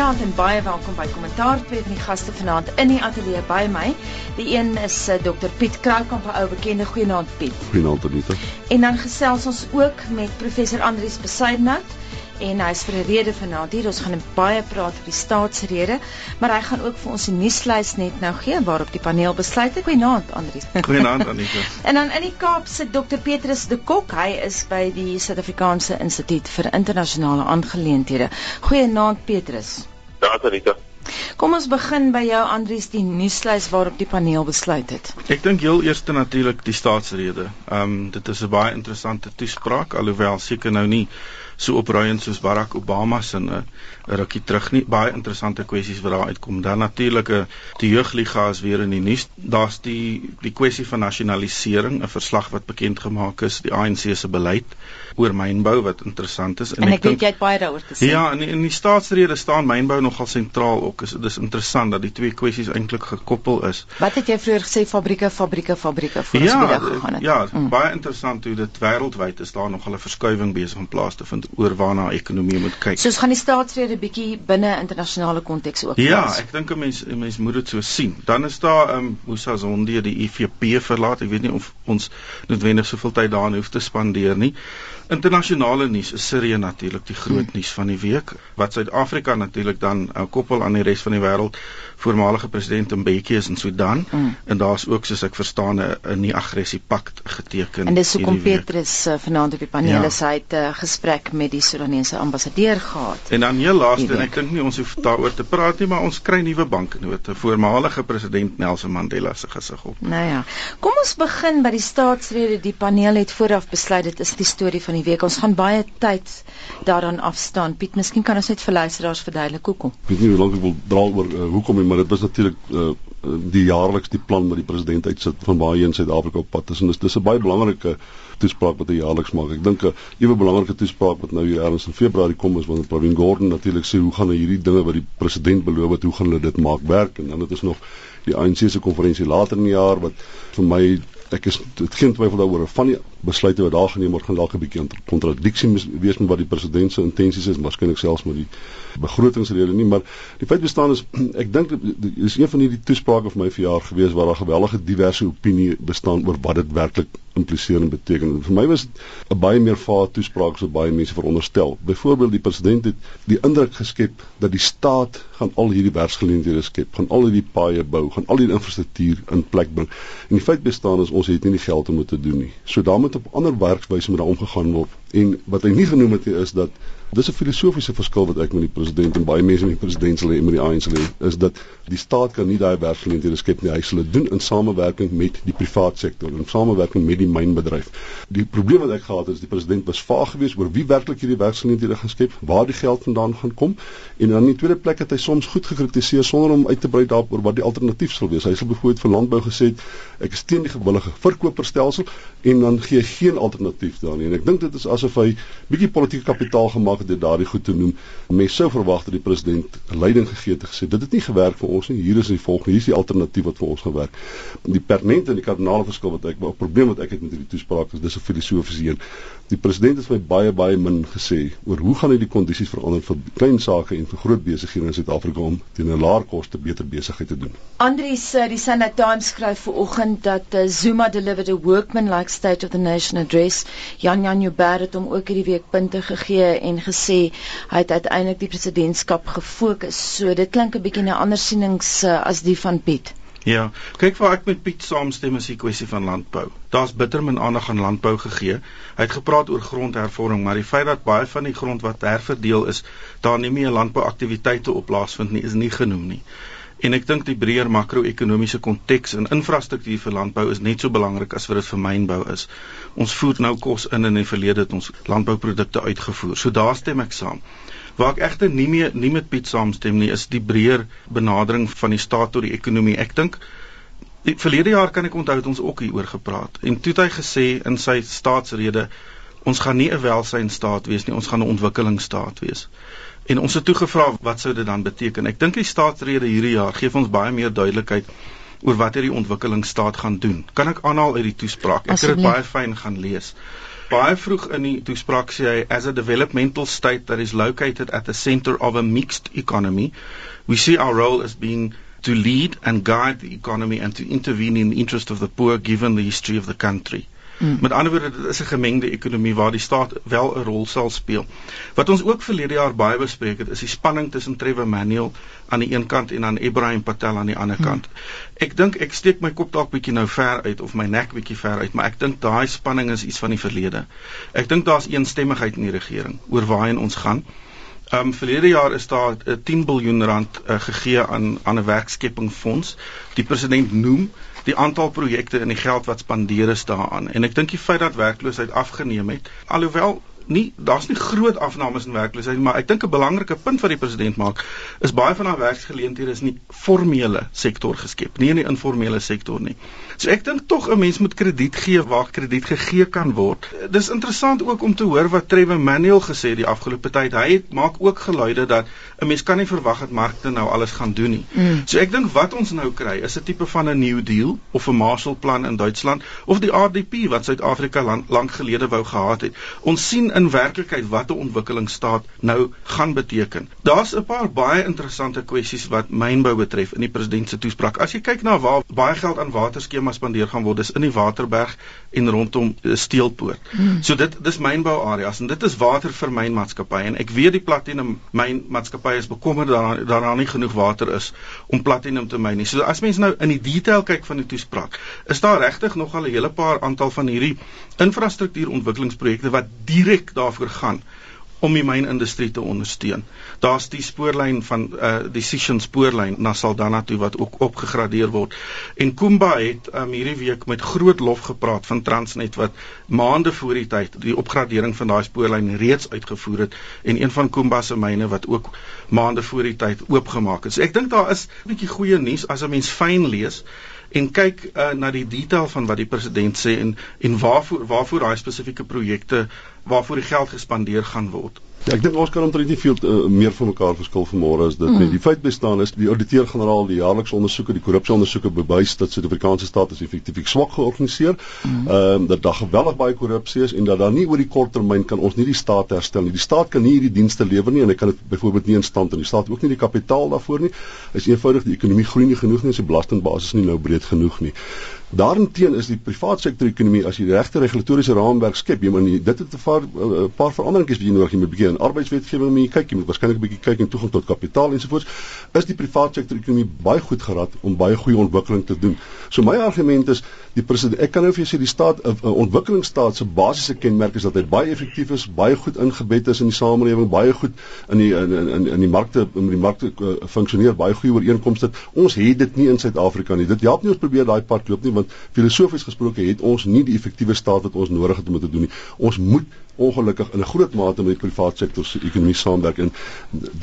Goeienaand en baie welkom by Kommentaar twee van die gaste vanaand in die ateljee by my. Die een is uh, Dr Piet Kroukamp, 'n ou bekende. Goeienaand Piet. Goeienaand Anita. En dan gesels ons ook met professor Andrius Besaidnout en hy's vir 'n rede vanaand hier. Ons gaan baie praat oor die staatsrede, maar hy gaan ook vir ons 'n nuuslys net nou gee waarop die paneel besluit het. Goeienaand, Andrius. Goeienaand, Anita. en dan in die Kaap sit Dr Petrus de Kok. Hy is by die Suid-Afrikaanse Instituut vir Internasionale Aangeleenthede. Goeienaand, Petrus. Ja, Anita. Kom ons begin by jou Andrius die nuuslys waarop die paneel besluit het. Ek dink heel eers natuurlik die staatsrede. Ehm um, dit is 'n baie interessante toespraak alhoewel seker nou nie so opruiend soos Barack Obama se 'n uh, rukkie terug nie. Baie interessante kwessies wat daar uitkom. Dan natuurlik uh, die jeugliga is weer in die nuus. Daar's die die kwessie van nasionalisering, 'n verslag wat bekend gemaak is, die ANC se beleid oor mynbou wat interessant is. En, en ek, ek dink jy het baie daaroor te sê. Ja, in in die staatsrede staan mynbou nogal sentraal ook. Is dis interessant dat die twee kwessies eintlik gekoppel is. Wat het jy vroeër gesê fabrieke, fabrieke, fabrieke voor ja, ons weer gegaan het? Ja, mm. baie interessant hoe dit wêreldwyd is daar nogal 'n verskuiwing besig om plaas te vind oor waarna ekonomie moet kyk. Soos gaan die staatsrede bietjie binne internasionale konteks ook. Ja, plaas. ek dink 'n mens 'n mens moet dit so sien. Dan is daar ehm um, Musa Zondi die IFP verlaat. Ek weet nie of ons noodwendig soveel tyd daarin hoef te spandeer nie. Internasionale nuus is Sirië natuurlik die groot hmm. nuus van die week. Wat Suid-Afrika natuurlik dan uh, koppel aan die res van die wêreld voormalige president Mbeki is in Sudan mm. en daar's ook soos ek verstaan 'n nie aggressie pakt geteken. En dis hoekom Petrus uh, vanaand op die paneel is ja. hy het 'n uh, gesprek met die Sudanese ambassadeur gehad. En dan heel laaste en ek dink nie ons hoef daaroor te praat nie, maar ons kry nuwe banknote. Voormalige president Nelson Mandela se gesig op. Nou ja. Kom ons begin by die staatsrede. Die paneel het vooraf besluit dit is die storie van die week. Ons gaan baie tyd daaraan afstaan. Piet, miskien kan ons net vir luisteraars verduidelik hoekom. Ek weet nie hoe lank ek wil dra oor uh, hoekom maar dit was natuurlik uh, die jaarliks die plan wat die president uitsit van waar hy in Suid-Afrika op pad is en dis dis 'n baie belangrike toespraak wat hy jaarliks maak. Ek dink 'n ewe belangrike toespraak wat nou hier ergens in Februarie kom is wanneer Pravin Gordhan natuurlik sê hoe gaan hy hierdie dinge wat die president beloof het, hoe gaan hulle dit maak werk en dan het ons nog die ANC se konferensie later in die jaar wat vir my ek is dit geen twyfel daaroor van die besluite wat daar geneem word gaan dalk 'n bietjie kontradiksie wees met wat die president se intensies is, waarskynlik selfs met die begrotingsrede nie, maar die feit bestaan is ek dink dit is een van hierdie toesprake vir my verjaar gewees waar daar gewellige diverse opinie bestaan oor wat dit werklik impliseer en beteken. Vir my was dit 'n baie meer vaart toespraak so baie mense veronderstel. Byvoorbeeld die president het die indruk geskep dat die staat gaan al hierdie werksgeleenthede skep, gaan al hierdie paaie bou, gaan al hierdie infrastruktuur in plek bring. En die feit bestaan is ons het nie die geld om dit te doen nie. So daarmee moet op ander werkswyse met daaroor omgegaan word. En wat hy nie genoem het is dat dis 'n filosofiese verskil wat ek met die president en baie mense met die president sal hê en met die ANC lê, is dat die staat kan nie daai werksgeleenthede skep nie. Hy sal dit doen in samewerking met die privaat sektor, in samewerking met die mynbedryf. Die probleem wat ek gehad het is die president was vaag geweest oor wie werklik hierdie werksgeleenthede gaan skep, waar die geld vandaan gaan kom en dan in die tweede plek het hy soms goed gekritiseer sonder om uit te brei daaroor wat die alternatief sal wees. Hy sal byvoorbeeld vir landbou gesê ek is teen die gewillige verkoperstelsel en dan gee geen alternatief daarin. En ek dink dit is asof hy bietjie politieke kapitaal gemaak het deur daardie goed te noem. Mense sou verwag dat die president leiding gegee het en gesê dit het nie gewerk vir ons nie. Hier is die volgende, hier is die alternatief wat vir ons gaan werk. Die permanente en die kardinale verskil wat ek 'n probleem wat ek het met hierdie toespraak is dis 'n filosofiese een. Die president het my baie baie min gesê oor hoe gaan hy die kondisies verander vir klein sake en vir groot besighede in Suid-Afrika om teen 'n laer koste beter besigheid te doen. Andries, die Sunday Times skryf vanoggend dat uh, Zuma delivered a workman-like State of the Nation address. Jan Jan Joubert het hom ook hierdie week punte gegee en gesê hy het uiteindelik die presidentskap gefokus. So dit klink 'n bietjie na ander sienings uh, as die van Piet. Ja, kyk waar ek met Piet saamstem is die kwessie van landbou. Daar's bitter min aandag aan landbou gegee. Hy het gepraat oor grondhervorming, maar die feit dat baie van die grond wat herverdeel is, daar nie meer landbouaktiwiteite op plaasvind nie, is nie genoem nie. En ek dink die breër makro-ekonomiese konteks en infrastruktuur vir landbou is net so belangrik as wat dit vir mynbou is. Ons voer nou kos in en in die verlede het ons landbouprodukte uitgevoer. So daar stem ek saam. Waar ek egter nie meer nie met Piet saamstem nie, is die breër benadering van die staat tot die ekonomie. Ek dink die verlede jaar kan ek onthou het ons ook hieroor gepraat. En toe het hy gesê in sy staatsrede ons gaan nie 'n welsynstaat wees nie, ons gaan 'n ontwikkelingsstaat wees. En ons het toe gevra wat sou dit dan beteken? Ek dink die staatsrede hierdie jaar gee ons baie meer duidelikheid oor wat hierdie ontwikkelingsstaat gaan doen. Kan ek aanhaal uit die toespraak? Ek het dit baie fyn gaan lees. Baie vroeg in die toespraak sê hy as a developmental state that is located at the center of a mixed economy, we see our role as being to lead and guide the economy and to intervene in the interest of the poor given the history of the country. Mm. Met ander woorde, dit is 'n gemengde ekonomie waar die staat wel 'n rol sal speel. Wat ons ook verlede jaar baie bespreek het, is die spanning tussen Trevor Manuel aan die een kant en dan Ibrahim Patel aan die ander mm. kant. Ek dink ek steek my kop dalk bietjie nou ver uit of my nek bietjie ver uit, maar ek dink daai spanning is iets van die verlede. Ek dink daar's eensstemmigheid in die regering oor waarheen ons gaan. Ehm um, verlede jaar is daar 'n uh, 10 miljard rand uh, gegee aan aan 'n werkskepingsfonds. Die president noem die aantal projekte en die geld wat spandeer is daaraan. En ek dink die feit dat werkloosheid afgeneem het, alhoewel nie daar's nie groot afnames in werkloosheid maar ek dink 'n belangrike punt wat die president maak is baie van haar werksgeleenthede is nie formele sektor geskep nie in die informele sektor nie. So ek dink tog 'n mens moet krediet gee waar krediet gegee kan word. Dis interessant ook om te hoor wat Trevor Manuel gesê het die afgelope tyd. Hy het maak ook geluide dat 'n mens kan nie verwag dat markte nou alles gaan doen nie. Mm. So ek dink wat ons nou kry is 'n tipe van 'n new deal of 'n Marshallplan in Duitsland of die RDP wat Suid-Afrika lank gelede wou gehad het. Ons sien in werklikheid wat 'n ontwikkelingsstaat nou gaan beteken. Daar's 'n paar baie interessante kwessies wat mynbou betref in die president se toespraak. As jy kyk na waar baie geld aan waterskemas spandeer gaan word, dis in die Waterberg en rondom eh, Steelpoort. Hmm. So dit dis mynbou areas en dit is water vir mynmaatskappye en ek weet die platinum mynmaatskappye is bekommerd dat daar daar nie genoeg water is om platinum te myn nie. So as mens nou in die detail kyk van die toespraak, is daar regtig nog al 'n hele paar aantal van hierdie infrastruktuurontwikkelingsprojekte wat direk daarvoor gaan om die mynindustrie te ondersteun. Daar's die spoorlyn van uh die Sishen spoorlyn na Saldanha toe wat ook opgegradeer word. En Kumba het um hierdie week met groot lof gepraat van Transnet wat maande voor die tyd die opgradering van daai spoorlyn reeds uitgevoer het en een van Kumba se myne wat ook maande voor die tyd oopgemaak is. So ek dink daar is 'n bietjie goeie nuus as 'n mens fyn lees en kyk uh, na die detail van wat die president sê en en waarvoor waarvoor daai spesifieke projekte waarvoor die geld gespandeer gaan word. Ja, ek dink ons kan omtrent nie veel uh, meer van mekaar verskil vanmôre as dit mm. nie. Die feit bestaan is die ouditeur-generaal die jaarlikse ondersoeke, die korrupsieondersoeke bewys dat Suid-Afrikaanse staat is effektief swak georganiseer. Hmm. Ehm mm. um, dat daar geweldig baie korrupsie is en dat daar nie oor die kort termyn kan ons nie die staat herstel nie. Die staat kan nie hierdie dienste lewer nie en hy kan dit byvoorbeeld nie in stand hou nie. Die staat het ook nie die kapitaal daarvoor nie. Is eenvoudig die ekonomie groei nie genoeg nie en sy belastingbasis nie nou breed genoeg nie. Daarteen is die private sektor ekonomie as jy die regte regulatoriese raamwerk skep, jy moet dit het 'n paar 'n paar veranderings wat jy nodig het. Jy moet begin arbeidswetgewing moet kyk, jy moet waarskynlik 'n bietjie kyk in toegang tot kapitaal ensovoorts. Is die private sektor ekonomie baie goed gerad om baie goeie ontwikkeling te doen. So my argument is die president ek kan nou vir jou sê die staat 'n ontwikkelingsstaat se basiese kenmerk is dat hy baie effektief is, baie goed ingebed is in die samelewing, baie goed in die in in in die markte in die markte funksioneer, baie goeie ooreenkomste. Ons het dit nie in Suid-Afrika nie. Dit help nie ons probeer daai pad loop nie want filosofies gesproke het ons nie die effektiewe staat wat ons nodig het om dit te doen nie. Ons moet ongelukkig in 'n groot mate met die private sektor se ekonomie saamwerk en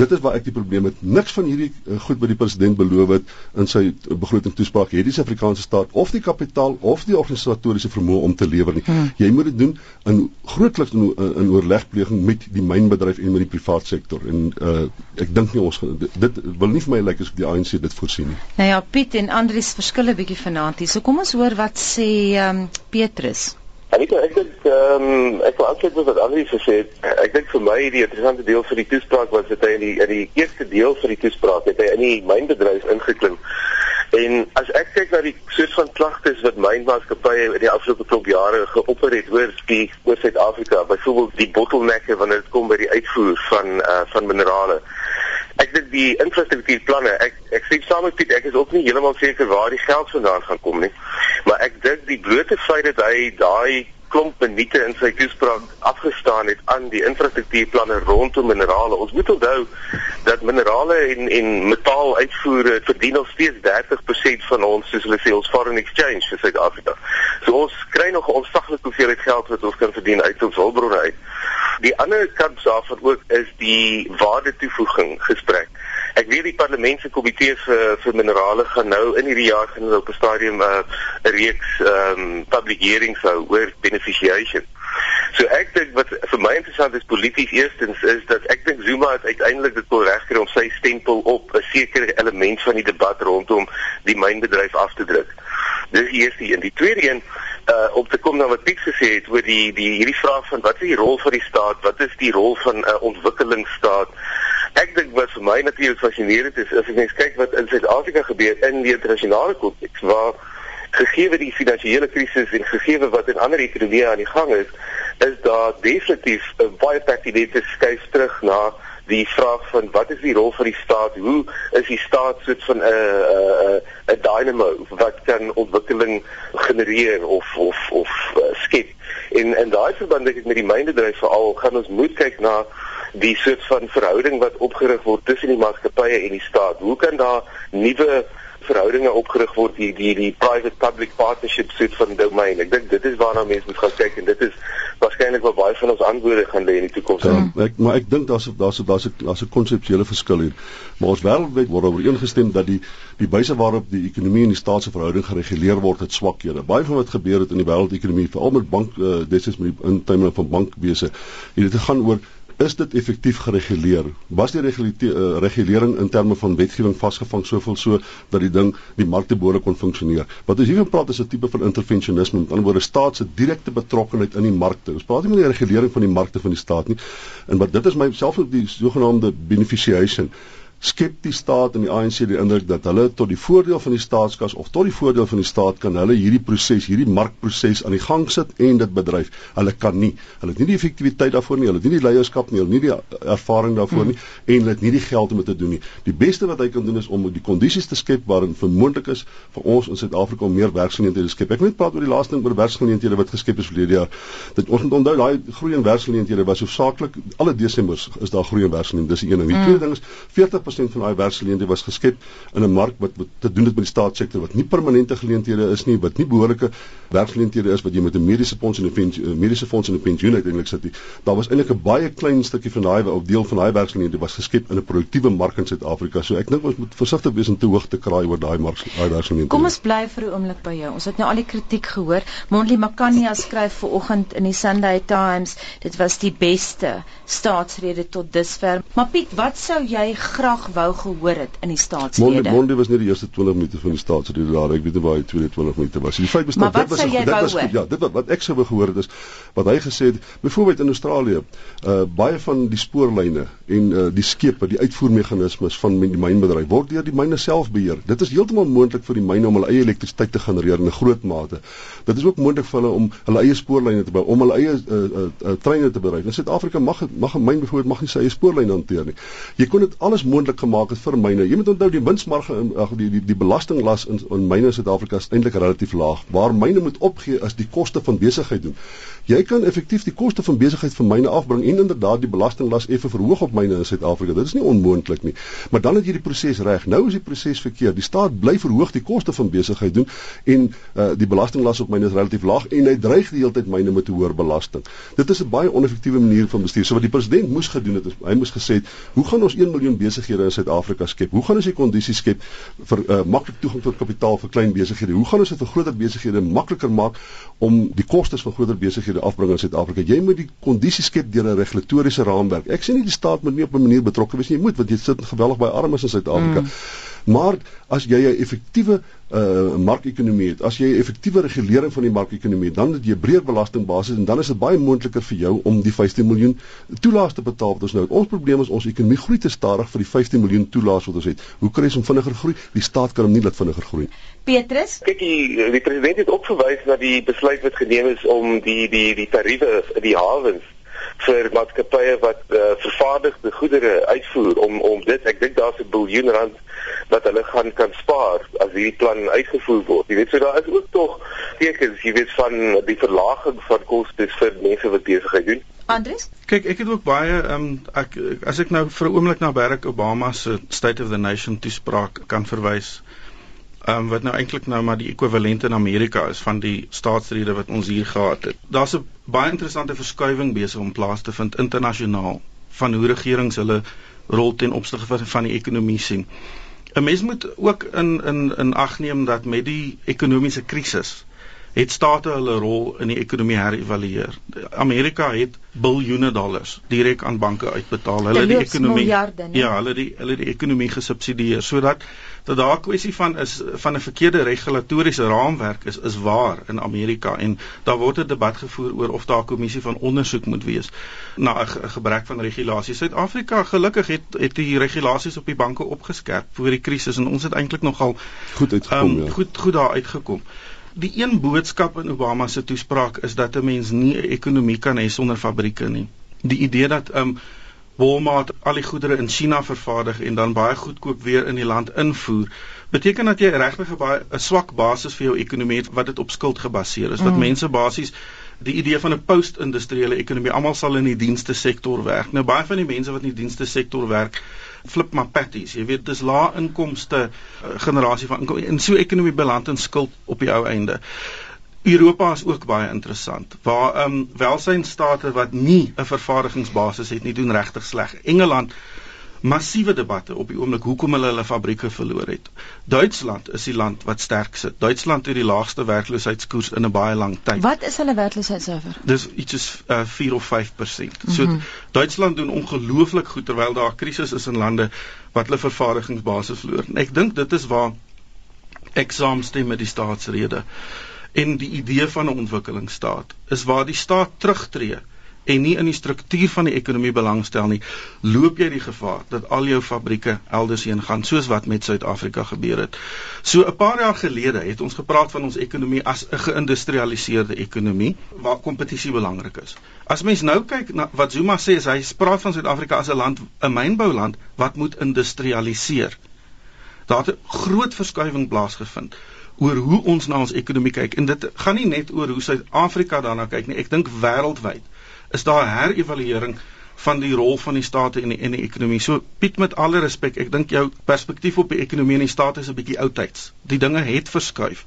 dit is waar ek die probleem het. Niks van hierdie eh, goed wat die president beloof het in sy begroting toespraak het die Suid-Afrikaanse staat of die kapitaal of die organisatoriese vermoë om te lewer nie. Hmm. Jy moet dit doen in grootliks in, in oorlegpleging met die mynbedryf en met die private sektor en uh, ek dink nie ons dit, dit wil nie vir my lyk like, asof die ANC dit voorsien nie. Nou ja, Piet en Andrius verskille bietjie vanaand hier. So kom ons hoor wat sê um, Petrus. En ek ek dink ehm um, ek wil aansluit met wat Andrius gesê het. Ek dink vir my die interessante deel vir die toespraak was dat hy in die in die eerste deel vir die toespraak het hy in die mynbedryf ingeklim. En as ek kyk na die soort van klagtes wat mynmaatskappye in die afgelope klop jare geopper het oor die oor Suid-Afrika, byvoorbeeld die bottelnekke wanneer dit kom by die uitvoer van uh, van minerale ek dink die infrastruktuurplanne ek ek sê saam met Piet ek is ook nie heeltemal seker waar die geld vandaan gaan kom nie maar ek dink die blote feit dat hy daai klomp minute in sy toespraak afgestaan het aan die infrastruktuurplanne rondom minerale. Ons moet onthou dat minerale en en metaal uitvoere verdien nog steeds 30% van ons soos hulle sê ons foreign exchange vir Suid-Afrika. So ons kry nog 'n onsaglike hoeveelheid geld wat ons kan verdien uit ons hulpbronne uit. Die ander kant daarvan ook is die waarde toevoeging gesprek. Ek weet die parlement se komitee vir vir minerale gaan nou in hierdie jaar gaan op 'n stadium uh, 'n uh, reeks ehm um, public hearings hou oor beneficiation. So ek dink wat vir my interessant is polities eerstens is dat ek dink Zuma het uiteindelik dit wil regkry om sy stempel op 'n sekere element van die debat rondom die mynbedryf af te druk. Dis die eerste een. Die tweede een uh om te kom na wat Piet gesê het oor die die hierdie vraag van wat is die rol van die staat? Wat is die rol van 'n uh, ontwikkelingsstaat? Ek dink wat vir my natuurlik fascinerend is, as jy kyk wat in Suid-Afrika gebeur in die internasionale konteks waar gegee die finansiële krisis en gegee wat in ander ekonomieë aan die gang is, is daar definitief 'n baie pertinente skuif terug na die vraag van wat is die rol van die staat? Hoe is die staat soort van 'n 'n 'n dynamo wat kan ontwikkeling genereer of of of uh, skep? En en daai verband ek met die mynbedryf veral gaan ons moet kyk na die soort van verhouding wat opgerig word tussen die maatskappye en die staat. Hoe kan daar nuwe verhoudinge opgerig word die die die private public partnership soort van domein. Ek dink dit is waarna mense moet gaan kyk en dit is waarskynlik waar baie van ons antwoorde gaan lê in die toekoms. Ja, ek maar ek dink daar's daar's daar's 'n daar's 'n konseptuele verskil hier. Maar ons wêreldwyd word ooreengestem dat die die wyse waarop die ekonomie en die staat se verhouding gereguleer word het swakhede. Baie van wat gebeur het in die wêreldekonomie, veral met bank uh, desies met die intyming van bankwese, het dit gegaan oor is dit effektief gereguleer? Was die uh, regulering in terme van wetgewing vasgevang soveel so dat die ding die markte behoorlik kon funksioneer? Wat ons hiervan praat is 'n tipe van intervensionisme, met ander woorde staat se direkte betrokkeheid in die markte. Ons praat nie van die regulering van die markte van die staat nie. En wat dit is myself op die sogenaamde beneficiation skep die staat en die ANC die indruk dat hulle tot die voordeel van die staatskas of tot die voordeel van die staat kan hulle hierdie proses, hierdie markproses aan die gang sit en dit bedryf. Hulle kan nie. Hulle het nie die effektiwiteit daarvoor nie, hulle het nie die leierskap nie, hulle het nie die ervaring daarvoor nie hmm. en hulle het nie die geld om dit te doen nie. Die beste wat hy kan doen is om die kondisies te skep waarin vermoontlik is vir ons in Suid-Afrika om meer werksgeleenthede te skep. Ek net praat oor die laaste ding oor werksgeleenthede wat geskep is verlede jaar. Dit ons moet onthou daai groei in werksgeleenthede was hoofsaaklik alle Desembers is daar groei in werksgeleenthede. Dis die een ding. Die tweede ding is 40 50% van daai werksgeleenthede was geskep in 'n mark wat, wat te doen het met die staatssektor wat nie permanente geleenthede is nie, wat nie behoorlike werksgeleenthede is wat jy met 'n mediese fonds en 'n pensioen eh, mediese fonds en 'n pensioen uiteindelik sit. Daar was eintlik 'n baie klein stukkie van daai op deel van daai werksgeleenthede was geskep in 'n produktiewe mark in Suid-Afrika. So ek dink ons moet versigtig wees om te hoog te kraai oor daai mark daai werksgeleenthede. Kom ons bly vir 'n oomblik by jou. Ons het nou al die kritiek gehoor. Mondli Makania skryf ver oggend in die Sunday Times, dit was die beste staatsrede tot dusver. Maar Piet, wat sou jy graag wou gehoor het in die staatslede. Mondi Mondi was nie die eerste 20 minute van die staatsrede daar. Ek weet nie waar hy 22 minute was. Die feit bestaan dit was dit was goed. Ja, dit wat, wat ek sou wou gehoor het is wat hy gesê het, byvoorbeeld in Australië, uh baie van die spoorlyne en uh die skepe, die uitvoermeganismes van die mynbedryf word deur die myne self beheer. Dit is heeltemal moontlik vir die myne om hulle eie elektrisiteit te genereer in 'n groot mate. Dit is ook moontlik vir hulle om hulle eie spoorlyne te bou, om hulle eie uh, uh, uh treine te bedryf. In Suid-Afrika mag mag 'n myn byvoorbeeld mag nie sy eie spoorlyne hanteer nie. Jy kon dit alles moontlik gemaak het vir myne. Jy moet onthou die winsmarge in ag die die die belastinglas in in myne in Suid-Afrika is eintlik relatief laag. Waar myne moet opgee is die koste van besigheid doen. Jy kan effektief die koste van besigheid vir myne afbring en inderdaad die belastinglas effe verhoog op myne in Suid-Afrika. Dit is nie onmoontlik nie. Maar dan het jy die proses reg. Nou is die proses verkeerd. Die staat bly verhoog die koste van besigheid doen en uh, die belastinglas op myne is relatief laag en hy dreig die hele tyd myne met 'n hoër belasting. Dit is 'n baie oneffektiewe manier van bestuur. So wat die president moes gedoen het is hy moes gesê het, "Hoe gaan ons 1 miljoen besighede in Suid-Afrika skep? Hoe gaan ons die kondisies skep vir uh, maklik toegang tot kapitaal vir klein besighede? Hoe gaan ons dit vir groter besighede makliker maak om die kostes van groter besighede besighede afbring in Suid-Afrika. Jy moet die kondisies skep deur 'n regulatoriese raamwerk. Ek sê nie die staat moet nie op 'n manier betrokke wees nie. Jy moet want jy sit geweldig baie armes in Suid-Afrika. Mm. Maar as jy 'n effektiewe uh markekonomie het, as jy 'n effektiewe regulering van die markekonomie, dan het jy breër belastingbasis en dan is dit baie moontliker vir jou om die 15 miljoen toelaas te betaal wat ons nou het. Ons probleem is ons ekonomie groei te stadig vir die 15 miljoen toelaas wat ons het. Hoe kry ons om vinniger groei? Die staat kan hom nie laat vinniger groei. Petrus, kyk die die president het ook verwys na die besluit wat geneem is om die die die tariewe die hawens vir maatskappye wat uh, vervaardigde goedere uitvoer om om dit ek dink daar's 'n biljoen rand wat hulle gaan kan spaar as hierdie plan uitgevoer word. Jy weet so daar is ook tog tekens, jy weet van die verlaging van kostes vir mense wat besigheid doen. Andries? Kyk, ek het ook baie ehm um, ek as ek nou vir 'n oomblik na Barack Obama se State of the Nation toespraak kan verwys. Um, wat nou eintlik nou maar die ekwivalent in Amerika is van die staatsrede wat ons hier gehad het. Daar's 'n baie interessante verskuiwing besig om plaas te vind internasionaal van hoe regerings hulle rol ten opsigte van die ekonomie sien. 'n Mens moet ook in in in ag neem dat met die ekonomiese krisis het state hulle rol in die ekonomie herëvalueer. Amerika het biljoene dollars direk aan banke uitbetaal. Hulle die ekonomie miljarde, ja, hulle die hulle die ekonomie gesubsidieer sodat dat daar 'n kwessie van is van 'n verkeerde regulatoriese raamwerk is is waar in Amerika en daar word 'n debat gevoer oor of daar 'n kommissie van ondersoek moet wees na 'n gebrek van regulasie. Suid-Afrika gelukkig het het die regulasies op die banke opgeskerp voor die krisis en ons het eintlik nogal goed uitgekom um, ja. Goed goed daar uitgekom die een boodskap in Obama se toespraak is dat 'n mens nie 'n ekonomie kan hê sonder fabrieke nie. Die idee dat um Walmart al die goedere in China vervaardig en dan baie goedkoop weer in die land invoer, beteken dat jy regtig 'n baie 'n swak basis vir jou ekonomie het wat dit op skuld gebaseer is. Mm. Wat mense basies die idee van 'n post-industriële ekonomie, almal sal in die dienste sektor werk. Nou baie van die mense wat in die dienste sektor werk, flip maar patties. Jy weet, dis lae inkomste uh, generasie van inkom en so ekonomie beland in skuld op die ou einde. Europa is ook baie interessant. Waar ehm um, welsynstate wat nie 'n vervaardigingsbasis het nie, doen regtig sleg. Engeland massiewe debatte op die oomblik hoekom hulle hulle fabrieke verloor het. Duitsland is die land wat sterk sit. Duitsland het die laagste werkloosheidskoers in 'n baie lang tyd. Wat is hulle werkloosheidsyfer? Dis iets soos uh, 4 of 5%. So mm -hmm. Duitsland doen ongelooflik goed terwyl daar 'n krisis is in lande wat hulle vervaardigingsbasis verloor. En ek dink dit is waar ek saamstem met die staatsrede. En die idee van 'n ontwikkelingsstaat is waar die staat terugtreë en nie in die struktuur van die ekonomie belangstel nie, loop jy die gevaar dat al jou fabrieke elders heen gaan soos wat met Suid-Afrika gebeur het. So 'n paar jaar gelede het ons gepraat van ons ekonomie as 'n geïndustrialiseerde ekonomie waar kompetisie belangrik is. As mens nou kyk na wat Zuma sê, is hy praat van Suid-Afrika as 'n land, 'n mynbouland wat moet industrialiseer. Daar het 'n groot verskuiwing plaasgevind oor hoe ons na ons ekonomie kyk en dit gaan nie net oor hoe Suid-Afrika daarna kyk nie ek dink wêreldwyd is daar 'n herevaluering van die rol van die state in die in die ekonomie. So Piet met alle respek, ek dink jou perspektief op die ekonomie en die staat is 'n bietjie outdated. Die dinge het verskuif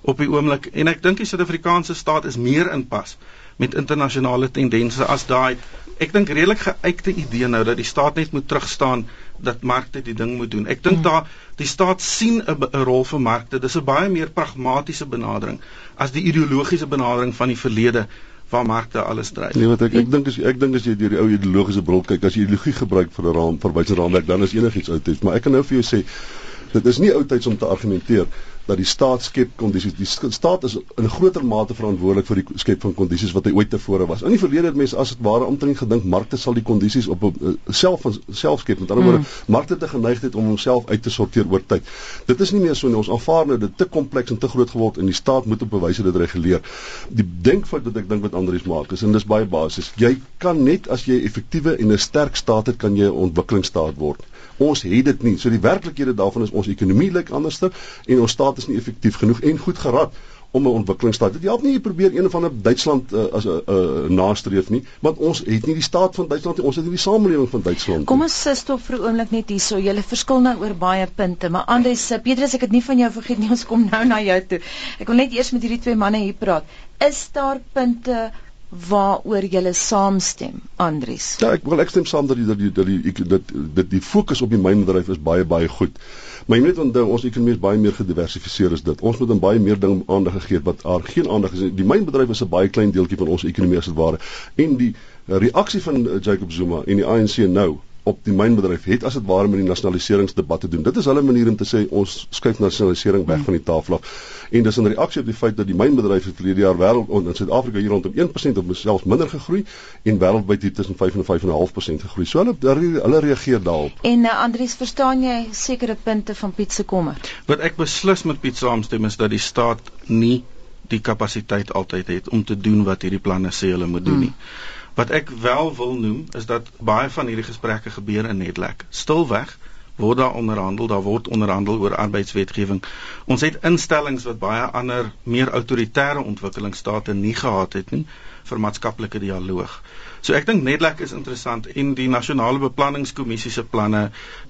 op die oomblik en ek dink die Suid-Afrikaanse staat is meer in pas met internasionale tendense as daai ek dink redelik geuite idee nou dat die staat net moet terugstaan dat markte die ding moet doen. Ek dink mm. daar die staat sien 'n rol vir markte. Dis 'n baie meer pragmatiese benadering as die ideologiese benadering van die verlede waar markte alles dryf. Nee, wat ek ek dink is ek dink as jy deur die ou ideologiese bril kyk, as jy ideologie gebruik vir 'n raam vir wyse raamwerk, dan is enigiets oud. Maar ek kan nou vir jou sê, dit is nie oudtyds om te argumenteer dat die staat skep kondisies. Die staat is in 'n groter mate verantwoordelik vir die skep van kondisies wat hy ooit tevore was. In die verlede het mense as dit ware omtrent gedink markte sal die kondisies op uh, self self skep. Met ander woorde, mm. markte te geneigd het om homself uit te sorteer oor tyd. Dit is nie meer so nie. Ons aanvaar nou dit te kompleks en te groot geword en die staat moet op bewyse dit reguleer. Die denkfout wat ek dink wat Andries maak is en dis baie basies. Jy kan net as jy effektiewe en 'n sterk staat het, kan jy 'n ontwikkelingsstaat word. Ons het dit nie. So die werklikhede daarvan is ons ekonomie lyk anderster en ons staat is nie effektief genoeg en goed gerad om 'n ontwikkelingsstaat. Dit help nie jy probeer een of ander Duitsland uh, as 'n uh, uh, nastreef nie, want ons het nie die staat van Duitsland nie. Ons het nie die samelewing van Duitsland nie. Kom ons sit stop vir 'n oomblik net hierso. Julle verskil nou oor baie punte, maar Andres, eh, Petrus, ek het nie van jou vergeet nie. Ons kom nou na jou toe. Ek wil net eers met hierdie twee manne hier praat. Is daar punte waaroor jy saamstem Andries. Ja, ek wil ek stem saam dat die dat die dat die dat dit die fokus op die mynbedryf is baie baie goed. Maar jy moet onthou ons ekonomie is baie meer gediversifiseer as dit. Ons moet dan baie meer ding aandag gegee wat daar geen aandag is. Die mynbedryf is 'n baie klein deeltjie van ons ekonomie as dit ware. En die reaksie van Jacob Zuma en die ANC nou op die mynbedryf het as dit ware met die nasionaliseringsdebat te doen. Dit is hulle manier om te sê ons skuif nasionalisering weg van die tafel af. En dis in reaksie op die feit dat die mynbedryf het verlede jaar wêreld in Suid-Afrika hier rondom 1% of selfs minder gegroei en wêreldwyd hier tussen 5 en 5.5% gegroei. So hulle hulle reageer daarop. En uh, Andries, verstaan jy sekere punte van Piet se kommer? Wat ek beslis met Piet saamstem is dat die staat nie die kapasiteit altyd het om te doen wat hierdie planne sê hulle moet doen nie. Hmm. Wat ek wel wil noem is dat baie van hierdie gesprekke gebeur in Netlek. Stilweg word daar onderhandel, daar word onderhandel oor arbeidswetgewing. Ons het instellings wat baie ander meer autoritaire ontwikkelingsstate nie gehad het nie vir maatskaplike dialoog. So ek dink Netlek is interessant en die nasionale beplanningskommissie se planne,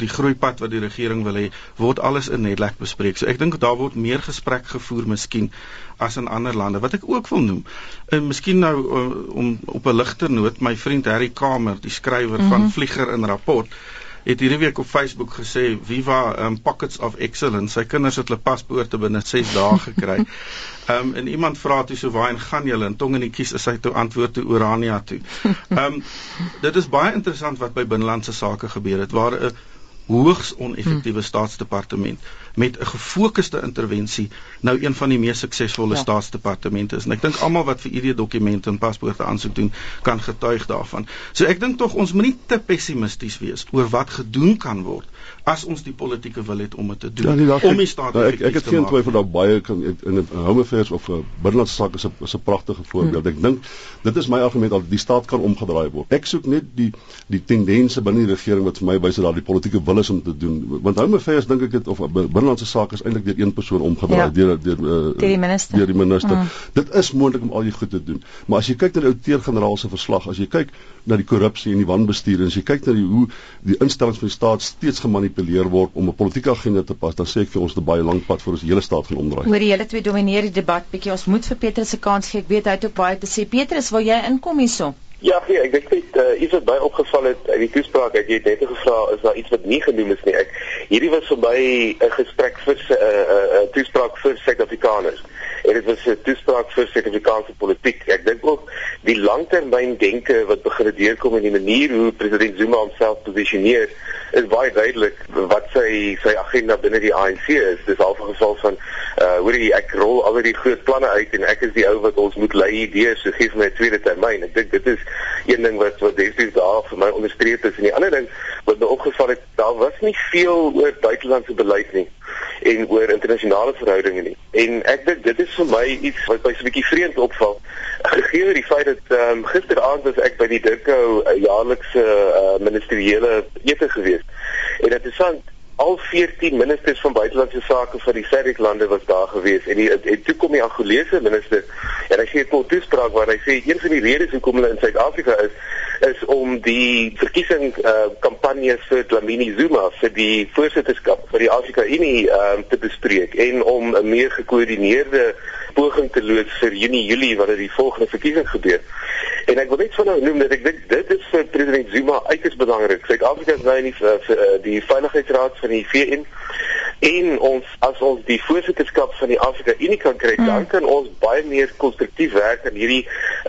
die groeipad wat die regering wil hê, word alles in Netlek bespreek. So ek dink daar word meer gesprek gevoer miskien as in ander lande. Wat ek ook wil noem, en miskien nou om op 'n ligter noot, my vriend Harry Kamer, die skrywer mm -hmm. van mhm. Vlieger in rapport het hierdie week op Facebook gesê Viva um, Pockets of Excellence. Sy kinders het hulle paspoorte binne 6 dae gekry. Ehm um, en iemand vra toe so waarheen gaan julle? En tong in die kies is hy toe antwoord toe Orania toe. Ehm um, dit is baie interessant wat by binnelandse sake gebeur het waar 'n hoogs oneffektiewe hmm. staatsdepartement met 'n gefokusde intervensie nou een van die mees suksesvolle ja. staatsdepartemente is. En ek dink almal wat vir ID dokumente en paspoorte aansoek doen, kan getuig daarvan. So ek dink tog ons moenie te pessimisties wees oor wat gedoen kan word as ons die politieke wil het om dit te doen ja, nee, om die staat nou, ek ek het geen twyfel dat baie kan in 'n home affairs of 'n uh, binnelandse saak is 'n is 'n pragtige voorbeeld. Hmm. Ek dink dit is my argument dat die staat kan omgedraai word. Ek soek net die die tendense binne die regering wat vir my wys dat daar die politieke wil is om te doen. Want home affairs dink ek het of binnelandse sake is eintlik deur een persoon omgedraai ja. deur deur uh, die minister. Deur die minister. Hmm. Dit is moontlik om al die goed te doen. Maar as jy kyk na die outeer-generaal se verslag, as jy kyk na die korrupsie en die wanbestuur en as jy kyk na die hoe die instellings van die staat steeds gemanipuleer word om 'n politieke agenda te pas, dan sê ek vir ons 'n baie lang pad vir ons hele staat gaan omdraai. Hoor die hele twee domineer die debat bietjie. Ons moet vir Petrus se kans gee. Ek weet hy het ook baie te sê. Petrus, wil jy inkom hierso? Ja, nee, ek dink dit uh, iets wat baie opgeval het uit die toespraak, het jy net gevra is daar iets wat nie genoem is nie. Ek hierdie was vir my 'n gesprek vir 'n uh, 'n uh, uh, toespraak vir Suid-Afrikaners. En dit was 'n toespraak vir Suid-Afrikaanse politiek. Ek dink ook die langtermyn denke wat begin deurkom in die manier hoe president Zuma homself posisioneer is baie duidelik wat sy sy agenda binne die ANC is. Dis al 'n geval van uh hoor jy ek rol al die groot planne uit en ek is die ou wat ons moet lei idees, so gee my 'n tweede termyn. Ek dink dit is een ding wat wat definitief daar vir my onderstreep is en die ander ding wat my opgeval het, daar was nie veel oor buitelandse beleid nie en oor internasionale verhoudinge nie. En ek dink dit is vir my iets wat my so 'n bietjie vreemd opval gegee die feit dat um, gisteraand was ek by die Dirkou uh, jaarlikse uh, ministeriële ete gewees. En dit is van al 14 ministers van buitelandse sake van die SADC lande was daar gewees en die en toe kom die Angolese minister en hy sê 'n kort toespraak waar hy sê een van die redes hoekom hulle in Suid-Afrika is is om die verkiesing uh, kampanje vir Dlamini Zuma vir die voorsitterskap vir die Afrika Unie uh, te bespreek en om 'n meer gekoördineerde poging te loods vir Junie Julie wanneer die volgende verkiesing gebeur. En ek wil net vinnig noem dat ek dink dit is vir president Zuma uiters belangrik. Suid-Afrika is nou in die vir, vir, die veiligheidsraad van die VN en ons as ons die voorsitterskap van die Afrika Unie kan kry, mm. dan kan ons baie meer konstruktief werk aan hierdie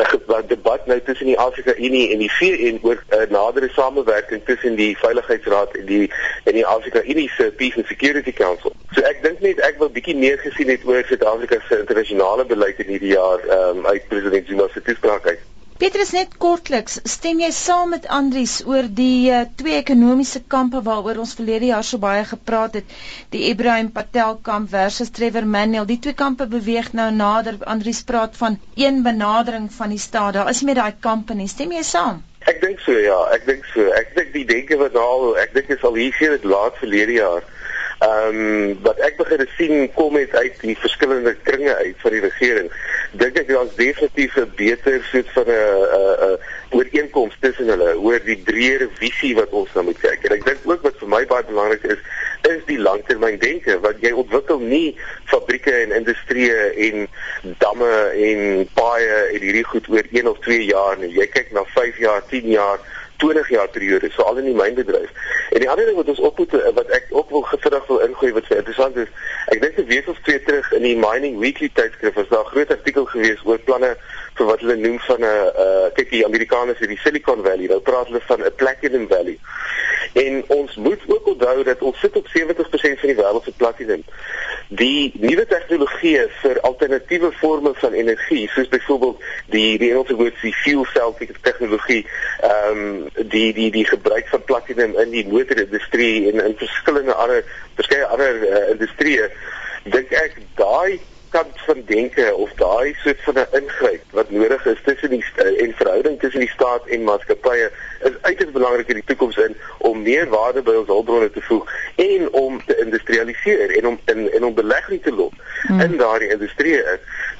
uh, debat nou tussen die Afrika Unie en die VN oor 'n uh, nadere samewerking tussen die veiligheidsraad en die en die Afrika Unie se Peace and Security Council. So ek dink net ek wil bietjie meer gesien het oor Suid-Afrika se internasionale beleid in hierdie jaar um, uit president Zuma se toespraak uit. Petrus net kortliks, stem jy saam met Andries oor die uh, twee ekonomiese kampe waaroor ons verlede jaar so baie gepraat het, die Ibrahim Patel kamp versus Trevor Manuel. Die twee kampe beweeg nou nader. Andries praat van een benadering van die staat. Daar is nie meer daai kampe nie. Stem jy saam? Ek dink so ja, ek dink so. Ek dink die denke wat nou, ek dink dit sal hier sien dit laat verlede jaar. Ehm um, wat ek begin sien kom met uit die verskillende kringe uit van die regering. Dink ek daar's definitief 'n beter soort van 'n 'n ooreenkoms tussen hulle oor die breër visie wat ons nou moet kyk. En ek dink ook wat vir my baie belangrik is, is die langtermyn denke wat jy ontwikkel nie fabrieke en industrieë en damme en paaie en hierdie goed oor 1 of 2 jaar nie. Jy kyk na 5 jaar, 10 jaar 20 jaar periode so al in die mynbedryf. En die ander ding wat ons op moet wat ek ook wil gefinnig wil ingooi wat vir interessant is, ek dink 'n week of twee terug in die Mining Weekly tydskrif was daar 'n groot artikel gewees oor planne vir wat hulle noem van 'n uh, kyk die Amerikaners in die Silicon Valley. Nou praat hulle van 'n Platinum Valley. En ons moet ook onthou dat ons sit op 70% van die wêreld se platinum. Die nuwe tegnologieë vir alternatiewe forme van energie, soos byvoorbeeld die die Engelse woord die fuel cell tegnologie, ehm um, die die die gebruik van platinum in die motorindustrie en in verskillende ander verskeie ander uh, industrieë, dink ek daai kant van denke of daai soort van 'n ingryp wat nodig is tussen die en verhouding tussen die staat en maatskappye is uiters belangrik in die toekoms in om meer waarde by ons hulpbronne te voeg en om te industrialiseer en om in en om belegging te lok hmm. in daardie industrie.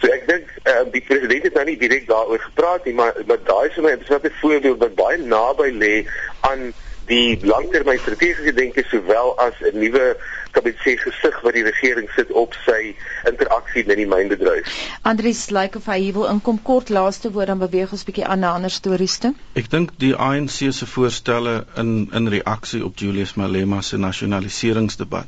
So ek dink uh, die president het nou nie direk daaroor gepraat nie, maar maar daai is vir my 'n interessante voorbeeld wat baie naby lê aan die langtermyn strategiese denke sowel as 'n nuwe kan mens sê gesig wat die regering sit op sy interaksie met die mynbedryf. Andries lyk like of hy wil inkom kort laaste woord dan beweeg ons bietjie aan na ander stories toe. Ek dink die ANC se voorstelle in in reaksie op Julius Malema se nasionaliseringsdebat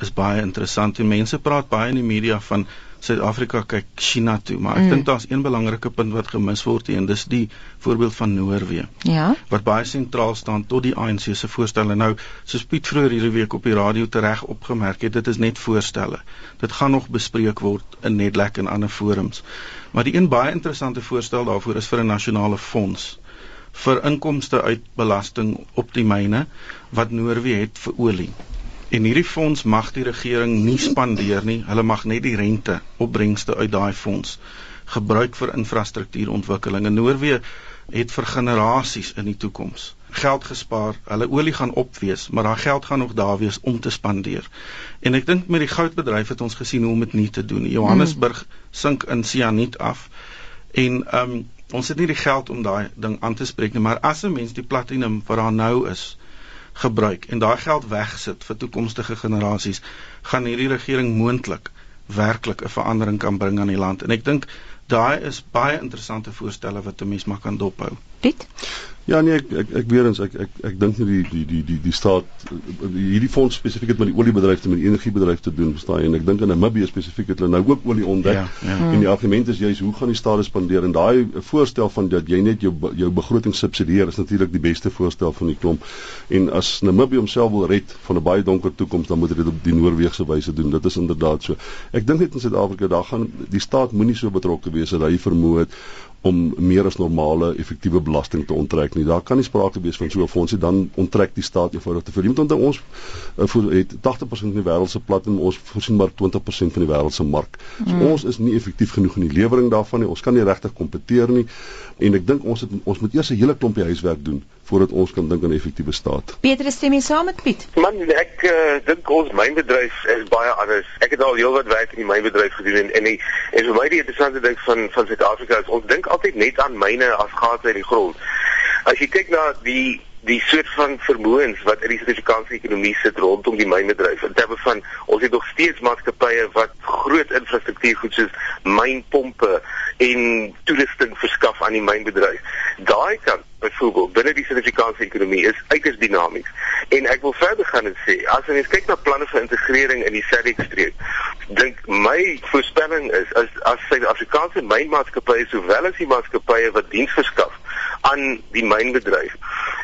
is baie interessant. Die mense praat baie in die media van Suid-Afrika kyk China toe, maar ek mm. dink daar's een belangrike punt wat gemis word hier en dis die voorbeeld van Noorwe. Ja. Wat baie sentraal staan tot die ANC se voorstelle. Nou, soos Piet vroeër hierdie week op die radio tereg opgemerk het, dit is net voorstelle. Dit gaan nog bespreek word in Netlek en ander forums. Maar die een baie interessante voorstel daarvoor is vir 'n nasionale fonds vir inkomste uit belasting op die myne wat Noorwe het vir olie. En hierdie fonds mag die regering nie spandeer nie. Hulle mag net die rente opbrengste uit daai fonds gebruik vir infrastruktuurontwikkeling. En Noorwe het vir generasies in die toekoms geld gespaar. Hulle olie gaan opwees, maar daai geld gaan nog daar wees om te spandeer. En ek dink met die goudbedryf het ons gesien hoe om dit nie te doen nie. Johannesburg sink in sianiet af. En ehm um, ons het nie die geld om daai ding aan te spreek nie, maar as 'n mens die platinum wat daar nou is, gebruik en daai geld wegsit vir toekomstige generasies, gaan hierdie regering moontlik werklik 'n verandering kan bring aan die land. En ek dink daai is baie interessante voorstelle wat 'n mens maar kan dophou. Piet Ja nee, ek ek, ek weer eens ek ek ek dink nie die die die die die staat hierdie fonds spesifiek het met die oliebedryf te met die energiebedryf te doen, verstaan jy? En ek dink in Namibië spesifiek het hulle nou ook olie ontdek. Ja, ja. En die argument is juist hoe gaan die staat spandeer en daai voorstel van dat jy net jou jou begroting subsidieer is natuurlik die beste voorstel van die klomp. En as Namibië homself wil red van 'n baie donker toekoms, dan moet dit op die Noorse wyse doen. Dit is inderdaad so. Ek dink net in Suid-Afrika daar gaan die staat moenie so betrokke wees dat hy vermoed om meer as normale effektiewe belasting te onttrek nie. Daar kan nie sprake wees van so 'n fondsie dan onttrek die staat eenvoudig te veel. Jy moet onthou ons uh, het 80% van die wêreld se plat en ons voorsien maar 20% van die wêreld se mark. So mm. ons is nie effektief genoeg in die lewering daarvan nie. Ons kan nie regtig kompeteer nie. En ek dink ons het ons moet eers 'n hele klompie huiswerk doen voordat ons kan dink aan 'n effektiewe staat. Petrus stem jy saam met Piet? Man, ek uh, dink ons mynbedryf is baie anders. Ek het al heelwat werk in die mynbedryf gedoen en en, en vir my die interessante ding van van Suid-Afrika is ons dink altyd net aan myne as gate uit die grond. As jy kyk na die die soort van vermoëns wat in die Suid-Afrikaanse ekonomie sit rondom die mynbedryf. In terme van ons het nog steeds maatskappye wat groot infrastruktuur goed soos mynpompe en toerusting verskaf aan die mynbedryf. Daai kant byvoorbeeld binne die Suid-Afrikaanse ekonomie is uiters dinamies. En ek wil verder gaan en sê as jy kyk na planne vir integrering in die SADC-streek, dink my voorspelling is as as Suid-Afrikaanse mynmaatskappye sowel as die maatskappye wat diens verskaf aan die mynbedryf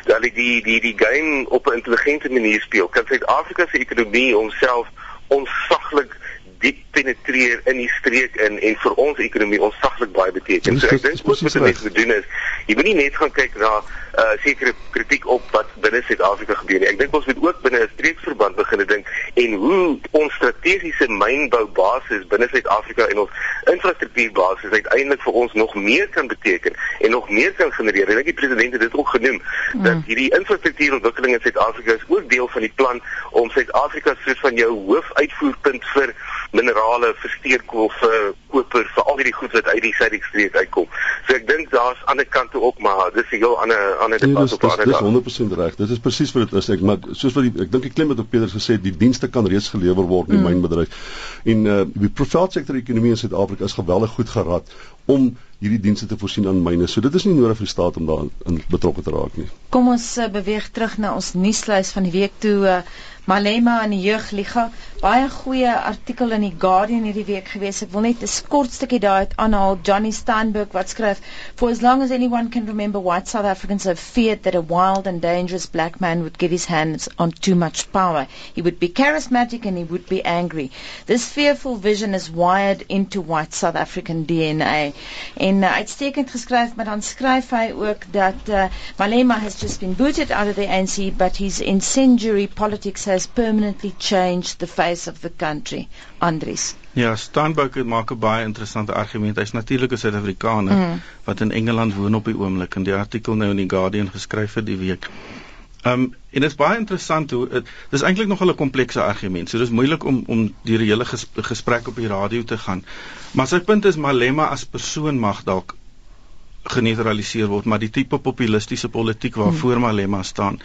dat die die die die game op 'n intelligente manier speel kan Suid-Afrika se ekonomie homself onsaglik diep penetreer in die streek in en vir ons ekonomie onsaglik baie beteken. So ek dink wat moet mense moet doen is jy moet nie net gaan kyk na uh sekere kritiek op wat binne Suid-Afrika gebeur nie. Ek dink ons moet ook binne 'n streeksverband begin dink en hoe ons strategiese mynboubasis binne Suid-Afrika en ons infrastruktuurbasis uiteindelik vir ons nog meer kan beteken en nog meer kan genereer. En ek die president het dit ook genoem mm. dat hierdie infrastruktuurontwikkeling in Suid-Afrika is ook deel van die plan om Suid-Afrika soos van jou hoofuitvoerpunt vir minerale, vir steenkool, vir koper, vir al hierdie goed wat uit die suidekstreek uitkom. So ek dink daar's ander kante ook, maar dis 'n heel ander ander debat nee, op ander. Dis 100% reg. Dit is presies wat dit is. Ek maar soos wat die, ek dink ek klim met op Pieter gesê die dienste kan reeds gelewer word in die mm. mynbedryf. En uh die private sektor ekonomie in Suid-Afrika is geweldig goed gerad om hierdie dienste te voorsien aan myne. So dit is nie nodig vir die staat om daarin betrokke te raak nie. Kom ons uh, beweeg terug na ons nuuslys van die week toe uh, Malema in die jeugliga baie goeie artikel in die Guardian hierdie week gewees. Ek wil net 'n kort stukkie daaruit aanhaal. Johnny Steinberg wat skryf: For as long as anyone can remember white South Africans have feared that a wild and dangerous black man would get his hands on too much power. He would be charismatic and he would be angry. This fearful vision is wired into white South African DNA. En uh, uitstekend geskryf, maar dan skryf hy ook dat uh, Malema has just been booted out of the ANC but his incendiary politics has permanently changed the face of the country. Andries. Ja, Stanbouke maak 'n baie interessante argument. Hy's natuurlik 'n Suid-Afrikaner mm. wat in Engeland woon op die oomblik en die artikel nou in die Guardian geskryf vir die week. Um en dit is baie interessant hoe dit is eintlik nog 'n komplekse argument. So dis moeilik om om die hele ges, gesprek op die radio te gaan. Maar sy punt is Malema as persoon mag dalk geneutraliseer word, maar die tipe populistiese politiek waarvoor mm. Malema staan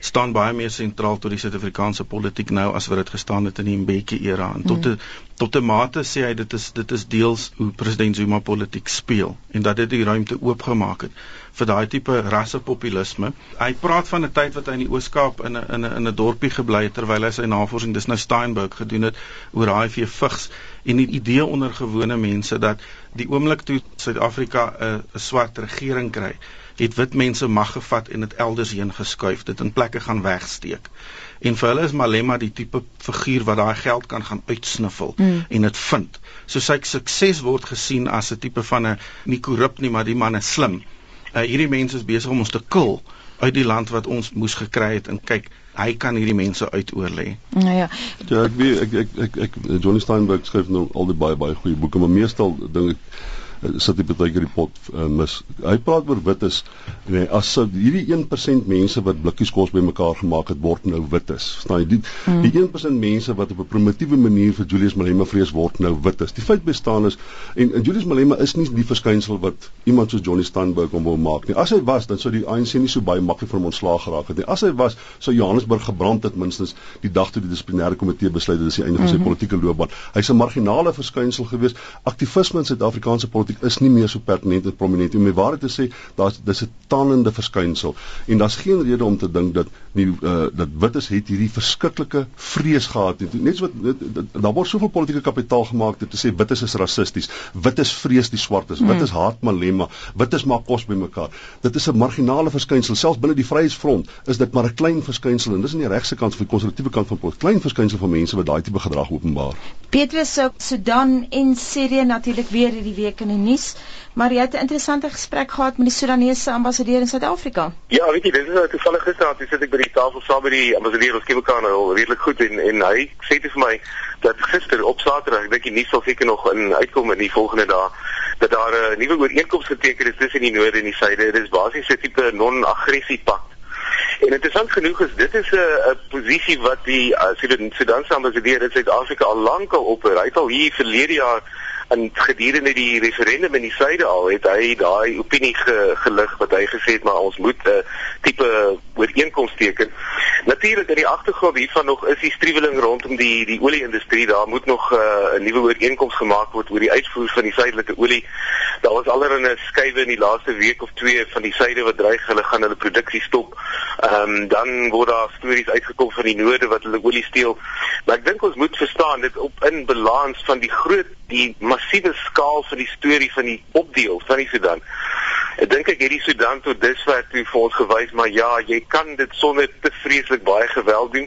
staan baie meer sentraal tot die Suid-Afrikaanse politiek nou as wat dit gestaan het in die Mbeki era en tot 'n mm. tot 'n mate sê hy dit is dit is deels hoe president Zuma politiek speel en dat dit die ruimte oopgemaak het vir daai tipe rassepopulisme. Hy praat van 'n tyd wat hy in die Oos-Kaap in 'n in 'n in 'n dorpie gebly het terwyl hy sy navorsing dis nou Steinberg gedoen het oor HIV vigs en die idee onder gewone mense dat die oomblik toe Suid-Afrika 'n 'n swart regering kry het wit mense mag gevat en dit elders heen geskuif, dit in plekke gaan wegsteek. En vir hulle is Malema die tipe figuur wat daai geld kan gaan uitsniffel mm. en dit vind. So sy sukses word gesien as 'n tipe van 'n nie korrup nie, maar die man is slim. Uh, hierdie mense is besig om ons te kil uit die land wat ons moes gekry het en kyk hy kan hierdie mense uitoorlê. Nou ja. Ja, ek weet ek ek ek, ek Johnny Steinberg skryf nou al die baie baie goeie boeke, maar meestal dink ek sit hy baie keer die pot uh, mis. Hy praat oor wit is nee, as hierdie 1% mense wat blikkies kos bymekaar gemaak het word nou wit is. Verstaan jy? Die, hmm. die 1% mense wat op 'n primitiewe manier vir Julius Malema vrees word nou wit is. Die feit bestaan is en, en Julius Malema is nie die verskynsel wat iemand soos Johnny Steinberg hom wou maak nie. As hy was, dan sou die ANC nie so baie maklik vir hom ontslaag geraak het nie. As hy was, sou Johannesburg gebrand het minstens die dag toe die dissiplinêre komitee besluit dit is die einde van sy mm -hmm. politieke loopbaan. Hy's 'n marginale verskynsel gewees. Aktivisme in Suid-Afrikaanse politiek politiek is nie meer so pertinent en prominent nie. Om die waarheid te sê, daar's dis 'n tannende verskynsel en daar's geen rede om te dink dat nie uh, dat wites het hierdie verskriklike vrees gehad nie. Net so wat daar word soveel politieke kapitaal gemaak om te sê wites is rassisties. Wites vrees die swartes. Wites haat Malema. Wites maak kos bymekaar. Dit is 'n marginale verskynsel. Selfs binne die Vryheidsfront is dit maar 'n klein verskynsel en dis aan die regse kant of die konservatiewe kant van politiek. Klein verskynsel van mense wat daai tipe gedrag openbaar. Petrus Sudan en Sirië natuurlik weer hierdie week in die nuus, maar jy het 'n interessante gesprek gehad met die Sudanese ambassadeur in Suid-Afrika. Ja, weet jy, dit is nou toevallig gister, toe sit ek by die tafel saam met die ambassadeur ons Kebekane al redelik goed en en hy sê dit vir my dat gister op Saterdag, ek dink die nuus sal seker nog in uitkom in die volgende dae dat daar 'n nuwe ooreenkoms geteken is tussen die noorde en die suide. Dit is basies 'n tipe non-aggressie pak En interessant genoeg is dit is 'n 'n posisie wat die uh, Sudan-se ambassadeur in Suid-Afrika al lank al op. Hy het al hier verlede jaar in gedurende die referendum in die suide al het hy daai opinie ge, gelig wat hy gesê het maar ons moet 'n uh, tipe ooreenkoms teken. Natuurlik in die agtergrond hiervan nog is die struweling rondom die die olie-industrie. Daar moet nog uh, 'n uh, nuwe ooreenkoms gemaak word oor die uitvoer van die suidelike olie. Daar was 'n skuwe in die laaste week of twee van die suide wat dreig hulle gaan hulle produksie stop. Ehm um, dan word daar stories uitgekom van die noorde wat hulle olie steel. Maar ek dink ons moet verstaan dit op in balans van die groot die massiewe skaal van die storie van die opdeel van die Sudan. Ek dink ek het die Sudan tot dusver toe vir ons gewys, maar ja, jy kan dit sonder te vreeslik baie geweld doen.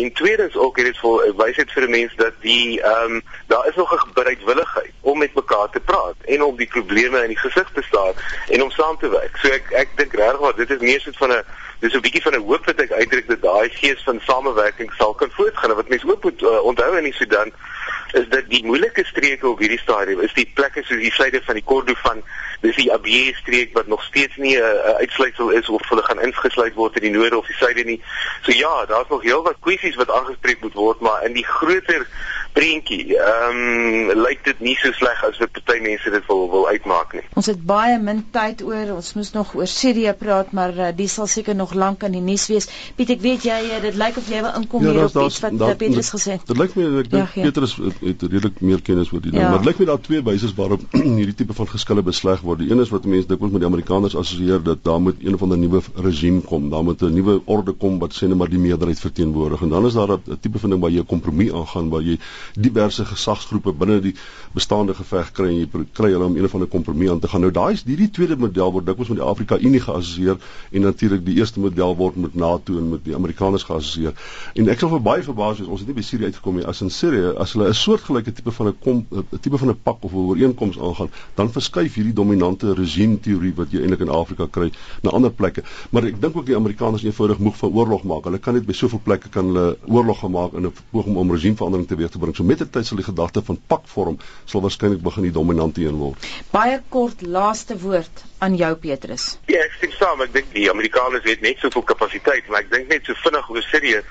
En tweedens ook het dit vir wysheid vir 'n mens dat die ehm um, daar is nog 'n bereidwilligheid om met mekaar te praat en om die probleme in die gesig te staar en om saam te werk. So ek ek dink regtig dit is meer soet van 'n dis 'n bietjie van 'n hoop wat ek uitdruk dat daai gees van samewerking sal kan voortgaan. Wat mense ook moet uh, onthou in die Sudan is dat die moeilike streke op hierdie stadium is die plekke soos die suide van die Kordofan, dis die Abyei streek wat nog steeds nie 'n uh, uitsluitsel is of hulle gaan ingesluit word in die noorde of die suide nie. So ja, daar's nog heelwat kwessies wat aangespreek moet word, maar in die groter prentjie, ehm um, lyk dit nie so sleg as wat party mense dit wil wil uitmaak nie. Ons het baie min tyd oor. Ons moes nog oor Sirië praat, maar uh, die sal seker nog lank in die nuus wees. Piet, ek weet jy uh, dit lyk of jy wil inkom ja, hier op iets wat da, Petrus gesê het. Dit lyk my ek dink ja, Petrus het, het redelik meer kennis oor die ding, ja. maar dit lyk my daar twee wyse waarop hierdie tipe van geskille besleg word. Die een is wat mense dikwels met die Amerikaners assosieer dat daar moet een of ander nuwe regime kom, daar moet 'n nuwe orde kom wat sê net maar die meerderheid verteenwoordig. En dan is daar 'n tipe van ding waar jy 'n kompromie aangaan waar jy diverse gesagsgroepe binne die bestaande geveg kry en jy kry hulle om een of ander kompromie aan te gaan. Nou daai is hierdie tweede model word dikwels met die Afrika Unie geassosieer en natuurlik die eerste model word met NATO en met die Amerikaners geassosieer. En ek sal vir baie verbaas wees ons het nie by Sirië uitgekom nie as in Sirië as hulle 'n soortgelyke tipe van 'n tipe van 'n pak of 'n ooreenkoms aangaan, dan verskuif hierdie dominante regime teorie wat jy eintlik in Afrika kry na ander plekke. Maar ek dink ook die Amerikaners eenvoudig moeg van oorlog maak. Hulle kan net by soveel plekke kan hulle oorlog gemaak in 'n poging om regimeverandering teweeg te bring. So met 'n tyd sal die gedagte van pakvorm sal waarskynlik begin die dominante een word. Baie kort laaste woord aan jou Petrus. Ja, ek stem saam. Ek dink die Amerikaners het net soveel kapasiteit, maar ek dink net so vinnig oor Sirië.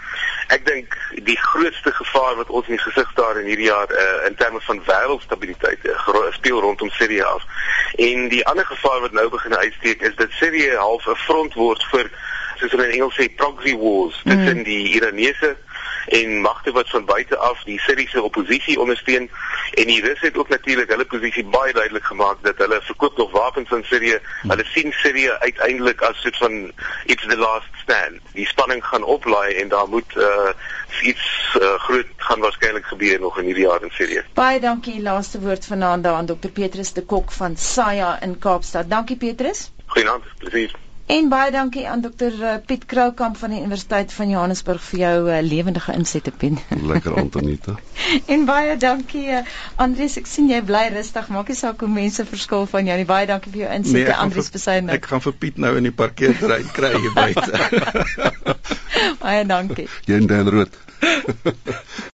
Ek dink die grootste gevaar wat ons in die gesig staar in hierdie jaar uh, in terme van wêreldstabiliteit uh, speel rondom Sirië af. En die ander gevaar wat nou begin uitsteek is dat Sirië half 'n front word vir soos hulle in Engels sê proxy wars tussen mm. die Iranese en magte wat van buite af die Siriëse oppositie ondersteun en die Russe het ook natuurlik hulle posisie baie duidelik gemaak dat hulle verkoop nog wapens aan Sirië. Hulle sien Sirië uiteindelik as soort van it's the last stand. Die spanning gaan oplaai en daar moet uh, iets uh, groot gaan waarskynlik gebeur nog in hierdie jaar in Sirië. Baie dankie. Laaste woord vanaand aan Dr Petrus de Kok van SAYA in Kaapstad. Dankie Petrus. Goeienaand. Plesier. En baie dankie aan dokter eh, Piet Kroukamp van die Universiteit van Johannesburg vir jou uh, lewendige insette pen. Lekker Antonita. en baie dankie uh, Andries, ek sien jy bly rustig. Maak nie saak hoe mense verskil van jou nie. Baie dankie vir jou insette nee, Andries Besaidnout. Ek gaan vir Piet nou in die parkeerterrein kry hier buite. baie dankie. Jy en Dan Rood.